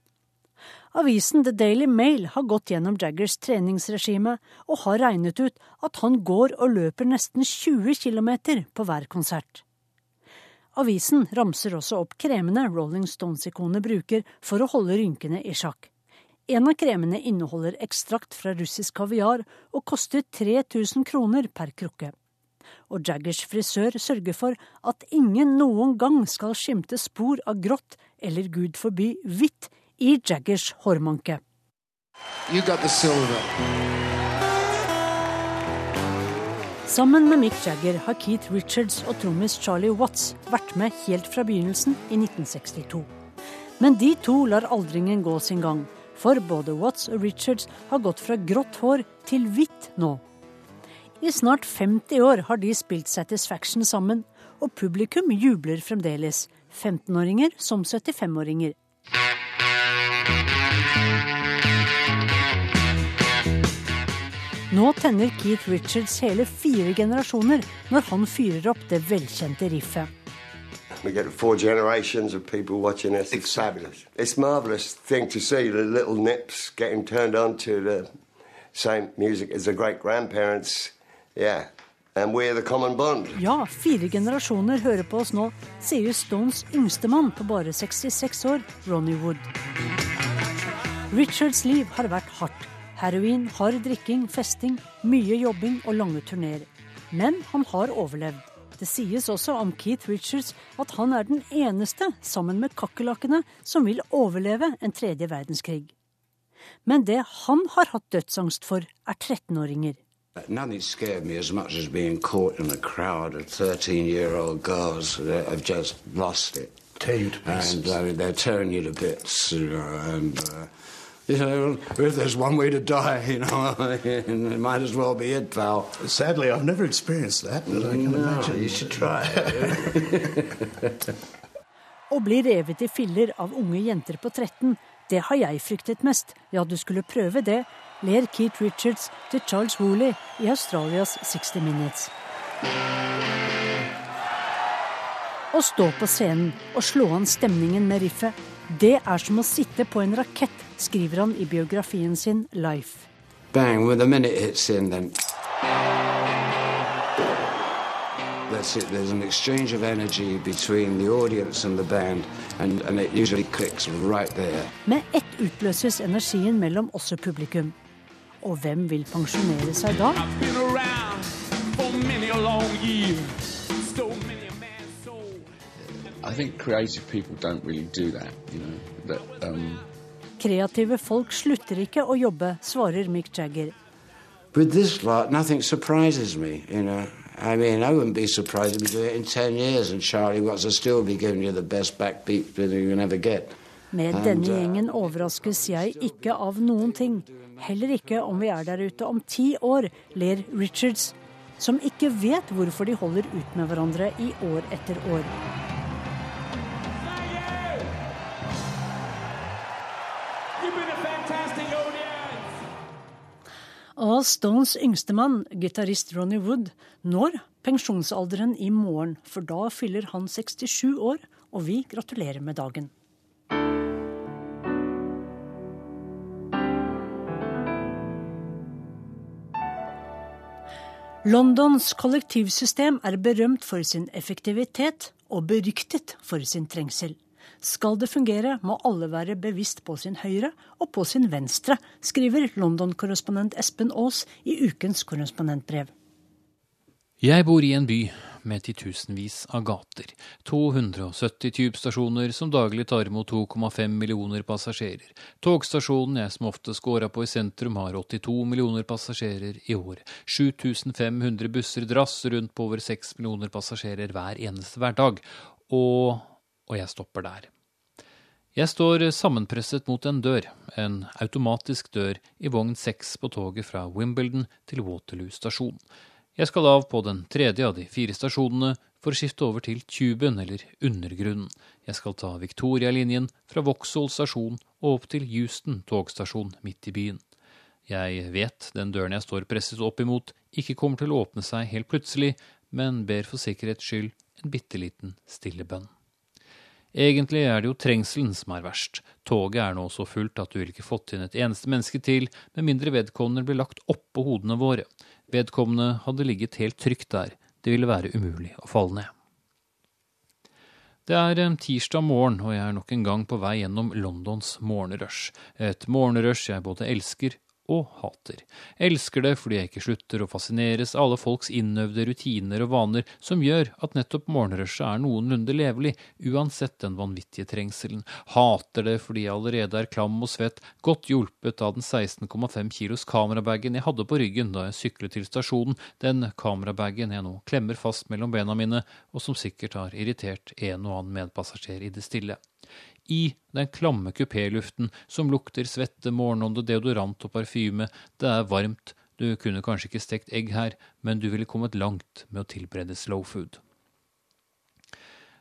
Avisen The Daily Mail har gått gjennom Jaggers treningsregime og har regnet ut at han går og løper nesten 20 km på hver konsert. Avisen ramser også opp kremene Rolling Stones-ikonet bruker for å holde rynkene i sjakk. En av kremene inneholder ekstrakt fra russisk kaviar og koster 3000 kroner per krukke. Og Jaggers frisør sørger for at ingen noen gang skal skimte spor av grått eller gud forby hvitt i Jaggers hårmanke. Sammen med Mick Jagger har Keith Richards og trommis Charlie Watts vært med helt fra begynnelsen i 1962. Men de to lar aldringen gå sin gang, for både Watts og Richards har gått fra grått hår til hvitt nå. I snart 50 år har de spilt Satisfaction sammen, og publikum jubler fremdeles. 15-åringer som 75-åringer. Nå tenner Keith Richards hele fire generasjoner når han fyrer opp det velkjente riffet. We get four generations of people watching us. It's fabulous. It's marvelous thing to see the little nips getting turned on to the same music as their great grandparents. Yeah. And we're the common bond. Ja, fire generasjoner hører på oss nå, sier Stones yngstemann på bare 66 år, Ronny Wood. Richards liv har vært hardt. Heroin, hard drikking, festing, mye jobbing og lange turneer. Men han har overlevd. Det sies også om Keith Richards at han er den eneste, sammen med kakerlakkene, som vil overleve en tredje verdenskrig. Men det han har hatt dødsangst for, er 13-åringer. Nothing scared me as much as being caught in a crowd of 13 year old girls that have just lost it. Tear you to pieces. And uh, they're tearing you to bits. You know, and, uh, (laughs) you know, if there's one way to die, you know, (laughs) it might as well be it, pal. Sadly, I've never experienced that, but I can no, imagine. you should try. (laughs) Å bli revet i filler av unge jenter på 13, det har jeg fryktet mest. Ja, du skulle prøve det, ler Keith Richards til Charles Woolley i Australias 60 Minutes. Å stå på scenen og slå an stemningen med riffet, det er som å sitte på en rakett, skriver han i biografien sin Life. Bang, when the minute hits in, then. That's it. There's an exchange of energy between the audience and the band, and, and it usually clicks right there. Med ett utløses energien mellom oss og publikum. Og hvem vil pensjonere seg da? I think creative people don't really do that, you know. That, um, Kreative folk slutter ikke å jobbe, svarer Mick Jagger. With this lot, nothing surprises me, you know. I mean, I wouldn't be surprised if we do it in 10 years and Charlie Watts will still be giving you the best backbeat that you can ever get. Med denne uh, gjengen overraskes jeg ikke av noen ting. Heller ikke om vi er der ute om ti år, ler Richards, som ikke vet hvorfor de holder ut med hverandre i år etter år. Og Stones yngstemann, gitarist Ronny Wood, når pensjonsalderen i morgen, for da fyller han 67 år, og vi gratulerer med dagen. Londons kollektivsystem er berømt for sin effektivitet og beryktet for sin trengsel. Skal det fungere, må alle være bevisst på sin høyre og på sin venstre, skriver London-korrespondent Espen Aas i ukens korrespondentbrev. Jeg bor i en by med titusenvis av gater, 270 tubestasjoner som daglig tar imot 2,5 millioner passasjerer. Togstasjonen jeg som oftest går av på i sentrum har 82 millioner passasjerer i år. 7500 busser drasser rundt på over 6 millioner passasjerer hver eneste hverdag. Og, og jeg stopper der. Jeg står sammenpresset mot en dør, en automatisk dør i vogn 6 på toget fra Wimbledon til Waterloo stasjon. Jeg skal av på den tredje av de fire stasjonene for å skifte over til tuben, eller undergrunnen. Jeg skal ta Victoria-linjen fra Vauxhall stasjon og opp til Houston togstasjon midt i byen. Jeg vet den døren jeg står presset opp imot, ikke kommer til å åpne seg helt plutselig, men ber for sikkerhets skyld en bitte liten stille bønn. Egentlig er det jo trengselen som er verst. Toget er nå så fullt at du ville ikke fått inn et eneste menneske til, med mindre vedkommende ble lagt oppå hodene våre. Vedkommende hadde ligget helt trygt der, det ville være umulig å falle ned. Det er eh, tirsdag morgen, og jeg er nok en gang på vei gjennom Londons morgenrush. Et morgenrush jeg både elsker og hater. Elsker det fordi jeg ikke slutter å fascineres av alle folks innøvde rutiner og vaner som gjør at nettopp morgenrushet er noenlunde levelig, uansett den vanvittige trengselen. Hater det fordi jeg allerede er klam og svett, godt hjulpet av den 16,5 kilos kamerabagen jeg hadde på ryggen da jeg syklet til stasjonen, den kamerabagen jeg nå klemmer fast mellom bena mine, og som sikkert har irritert en og annen medpassasjer i det stille i den klamme kupéluften som lukter svette, morgenånde, deodorant og parfyme. Det er varmt, du kunne kanskje ikke stekt egg her, men du ville kommet langt med å tilberede slow food.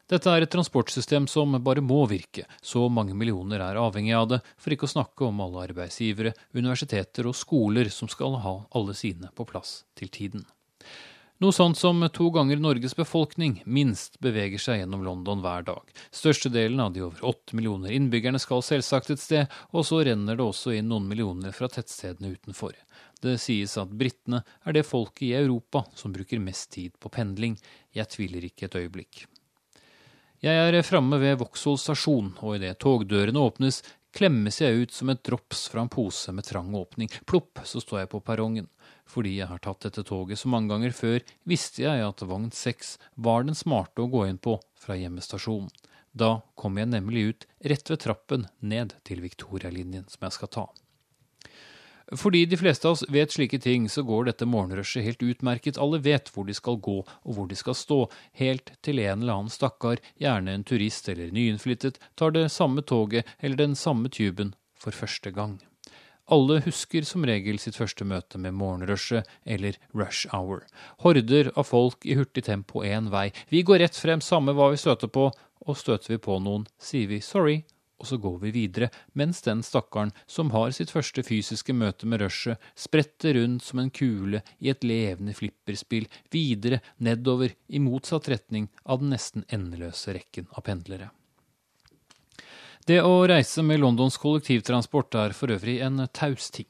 Dette er et transportsystem som bare må virke, så mange millioner er avhengig av det, for ikke å snakke om alle arbeidsgivere, universiteter og skoler som skal ha alle sine på plass til tiden. Noe sånt som to ganger Norges befolkning minst beveger seg gjennom London hver dag. Størstedelen av de over åtte millioner innbyggerne skal selvsagt et sted, og så renner det også inn noen millioner fra tettstedene utenfor. Det sies at britene er det folket i Europa som bruker mest tid på pendling. Jeg tviler ikke et øyeblikk. Jeg er framme ved Vauxhall stasjon, og idet togdørene åpnes, klemmes jeg ut som et drops fra en pose med trang åpning. Plopp, så står jeg på perrongen. Fordi jeg har tatt dette toget så mange ganger før, visste jeg at vogn seks var den smarte å gå inn på fra hjemmestasjonen. Da kom jeg nemlig ut rett ved trappen ned til Victoria-linjen som jeg skal ta. Fordi de fleste av oss vet slike ting, så går dette morgenrushet helt utmerket. Alle vet hvor de skal gå og hvor de skal stå, helt til en eller annen stakkar, gjerne en turist eller nyinnflyttet, tar det samme toget eller den samme tuben for første gang. Alle husker som regel sitt første møte med morgenrushet eller rush hour. Horder av folk i hurtig tempo én vei. Vi går rett frem, samme hva vi støter på, og støter vi på noen, sier vi sorry, og så går vi videre, mens den stakkaren som har sitt første fysiske møte med rushet, spretter rundt som en kule i et levende flipperspill, videre nedover i motsatt retning av den nesten endeløse rekken av pendlere. Det å reise med Londons kollektivtransport er for øvrig en taus ting.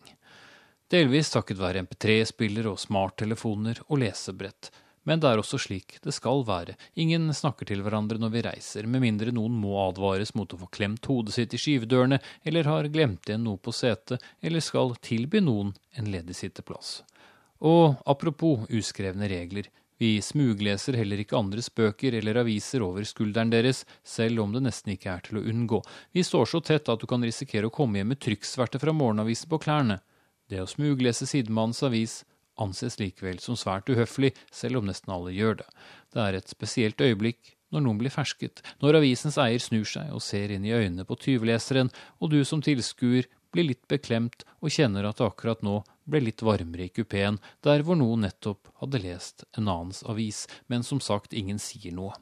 Delvis takket være MP3-spiller og smarttelefoner og lesebrett. Men det er også slik det skal være. Ingen snakker til hverandre når vi reiser, med mindre noen må advares mot å få klemt hodet sitt i skyvedørene, eller har glemt igjen noe på setet, eller skal tilby noen en ledig sitteplass. Og apropos uskrevne regler, vi smugleser heller ikke andres bøker eller aviser over skulderen deres, selv om det nesten ikke er til å unngå. Vi står så tett at du kan risikere å komme hjem med trykksverte fra morgenavisen på klærne. Det å smuglese sidemannens avis anses likevel som svært uhøflig, selv om nesten alle gjør det. Det er et spesielt øyeblikk når noen blir fersket, når avisens eier snur seg og ser inn i øynene på tyveleseren, og du som tilskuer blir litt beklemt og kjenner at akkurat nå ble litt varmere i kupeen, der hvor noen nettopp hadde lest en annens avis, men som sagt ingen sier noe.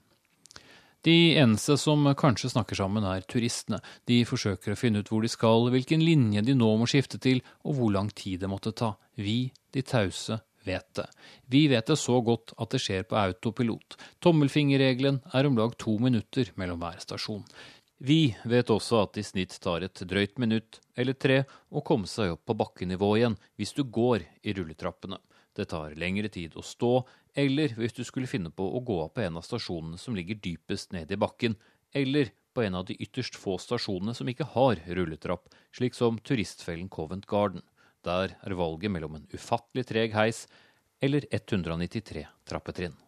De eneste som kanskje snakker sammen, er turistene. De forsøker å finne ut hvor de skal, hvilken linje de nå må skifte til, og hvor lang tid det måtte ta. Vi, de tause, vet det. Vi vet det så godt at det skjer på autopilot. Tommelfingerregelen er om lag to minutter mellom hver stasjon. Vi vet også at det i snitt tar et drøyt minutt eller tre å komme seg opp på bakkenivå igjen hvis du går i rulletrappene. Det tar lengre tid å stå, eller hvis du skulle finne på å gå av på en av stasjonene som ligger dypest nede i bakken, eller på en av de ytterst få stasjonene som ikke har rulletrapp, slik som turistfellen Covent Garden. Der er valget mellom en ufattelig treg heis eller 193 trappetrinn.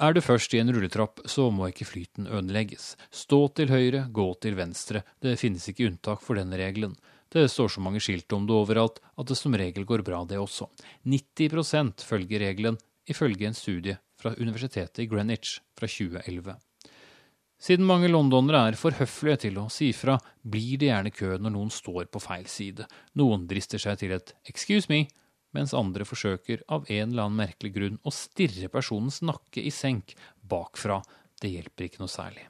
Er du først i en rulletrapp, så må ikke flyten ødelegges. Stå til høyre, gå til venstre. Det finnes ikke unntak for denne regelen. Det står så mange skilt om det overalt at det som regel går bra, det også. 90% følger regelen, ifølge en studie fra universitetet i Greenwich fra 2011. Siden mange londonere er for høflige til å si fra, blir det gjerne kø når noen står på feil side. Noen drister seg til et 'excuse me', mens andre forsøker av en eller annen merkelig grunn å stirre personens nakke i senk bakfra. Det hjelper ikke noe særlig.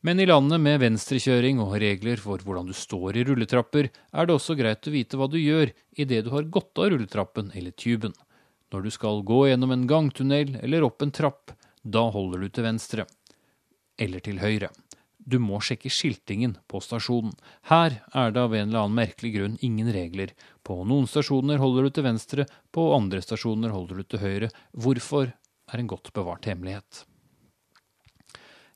Men i landet med venstrekjøring og regler for hvordan du står i rulletrapper, er det også greit å vite hva du gjør idet du har gått av rulletrappen eller tuben. Når du skal gå gjennom en gangtunnel eller opp en trapp, da holder du til venstre. Eller til høyre. Du må sjekke skiltingen på stasjonen. Her er det av en eller annen merkelig grunn ingen regler. På noen stasjoner holder du til venstre, på andre stasjoner holder du til høyre. Hvorfor er en godt bevart hemmelighet.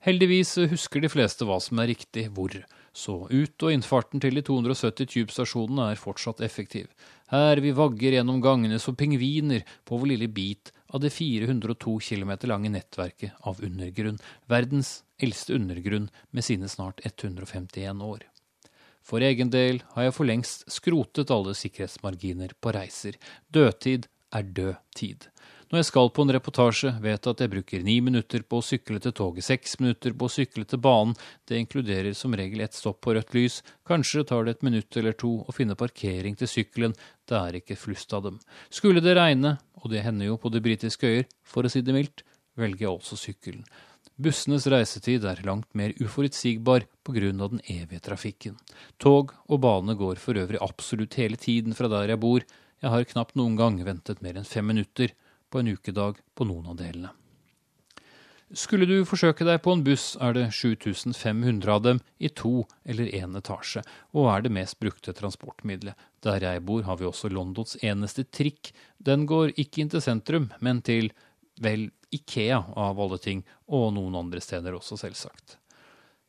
Heldigvis husker de fleste hva som er riktig hvor, så ut- og innfarten til de 270 Tube-stasjonene er fortsatt effektiv. Her vi vagger gjennom gangene som pingviner på vår lille bit av det 402 km lange nettverket av undergrunn, verdens eldste undergrunn med sine snart 151 år. For egen del har jeg for lengst skrotet alle sikkerhetsmarginer på reiser. Dødtid er død tid. Når jeg skal på en reportasje, vet jeg at jeg bruker ni minutter på å sykle til toget, seks minutter på å sykle til banen. Det inkluderer som regel ett stopp på rødt lys. Kanskje tar det et minutt eller to å finne parkering til sykkelen. Det er ikke flust av dem. Skulle det regne, og det hender jo på de britiske øyer, for å si det mildt, velger jeg også sykkelen. Bussenes reisetid er langt mer uforutsigbar pga. den evige trafikken. Tog og bane går for øvrig absolutt hele tiden fra der jeg bor. Jeg har knapt noen gang ventet mer enn fem minutter på en ukedag på noen av delene. Skulle du forsøke deg på en buss, er det 7500 av dem i to eller én etasje, og er det mest brukte transportmiddelet. Der jeg bor, har vi også Londons eneste trikk. Den går ikke inn til sentrum, men til, vel, Ikea av alle ting, og noen andre steder også, selvsagt.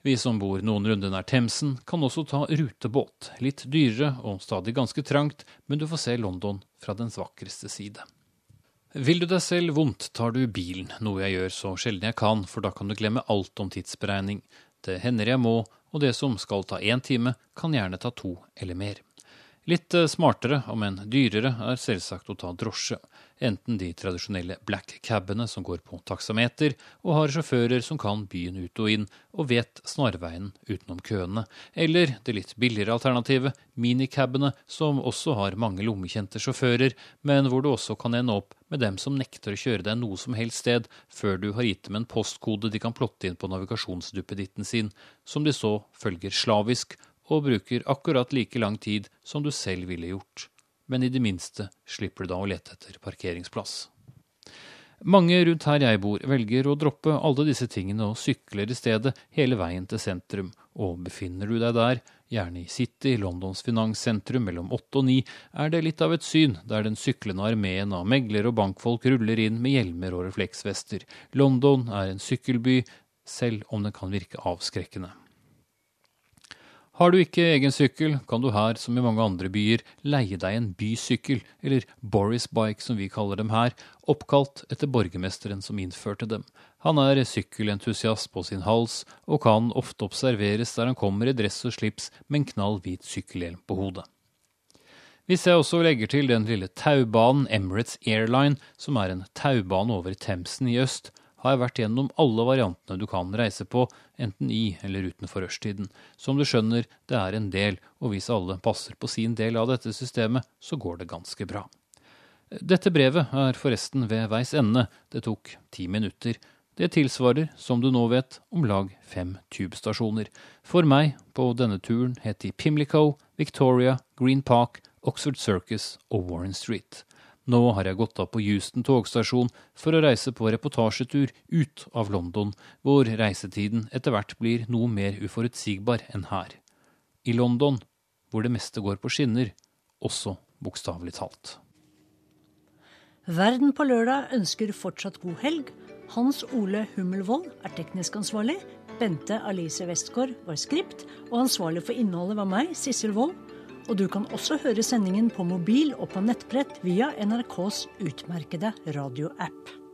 Vi som bor noenlunde nær Themsen, kan også ta rutebåt. Litt dyrere og stadig ganske trangt, men du får se London fra dens vakreste side. Vil du deg selv vondt, tar du bilen, noe jeg gjør så sjelden jeg kan, for da kan du glemme alt om tidsberegning. Det hender jeg må, og det som skal ta én time, kan gjerne ta to eller mer. Litt eh, smartere, om enn dyrere, er selvsagt å ta drosje. Enten de tradisjonelle black cabene som går på taksameter, og har sjåfører som kan byen ut og inn og vet snarveien utenom køene, eller det litt billigere alternativet, minicabene, som også har mange lommekjente sjåfører, men hvor du også kan ende opp med dem som nekter å kjøre deg noe som helst sted før du har gitt dem en postkode de kan plotte inn på navigasjonsduppeditten sin, som de så følger slavisk og bruker akkurat like lang tid som du selv ville gjort. Men i det minste slipper du da å lete etter parkeringsplass. Mange rundt her jeg bor, velger å droppe alle disse tingene og sykler i stedet hele veien til sentrum, og befinner du deg der, gjerne i City, Londons finanssentrum mellom åtte og ni, er det litt av et syn der den syklende armeen av meglere og bankfolk ruller inn med hjelmer og refleksvester. London er en sykkelby, selv om den kan virke avskrekkende. Har du ikke egen sykkel, kan du her, som i mange andre byer, leie deg en bysykkel, eller Boris Bike som vi kaller dem her, oppkalt etter borgermesteren som innførte dem. Han er sykkelentusiast på sin hals, og kan ofte observeres der han kommer i dress og slips med en knall hvit sykkelhjelm på hodet. Hvis jeg også legger til den lille taubanen Emirates Airline, som er en taubane over Themsen i øst, har jeg vært gjennom alle variantene du kan reise på, enten i eller utenfor rushtiden. Som du skjønner, det er en del, og hvis alle passer på sin del av dette systemet, så går det ganske bra. Dette brevet er forresten ved veis ende, det tok ti minutter. Det tilsvarer, som du nå vet, om lag fem tubestasjoner. For meg, på denne turen, het de Pimlico, Victoria, Green Park, Oxford Circus og Warren Street. Nå har jeg gått av på Houston togstasjon for å reise på reportasjetur ut av London, hvor reisetiden etter hvert blir noe mer uforutsigbar enn her. I London, hvor det meste går på skinner, også bokstavelig talt. Verden på lørdag ønsker fortsatt god helg. Hans Ole Hummelvold er teknisk ansvarlig. Bente Alice Westgård var skript, og ansvarlig for innholdet var meg, Sissel Wold. Og du kan også høre sendingen på mobil og på nettbrett via NRKs utmerkede radioapp.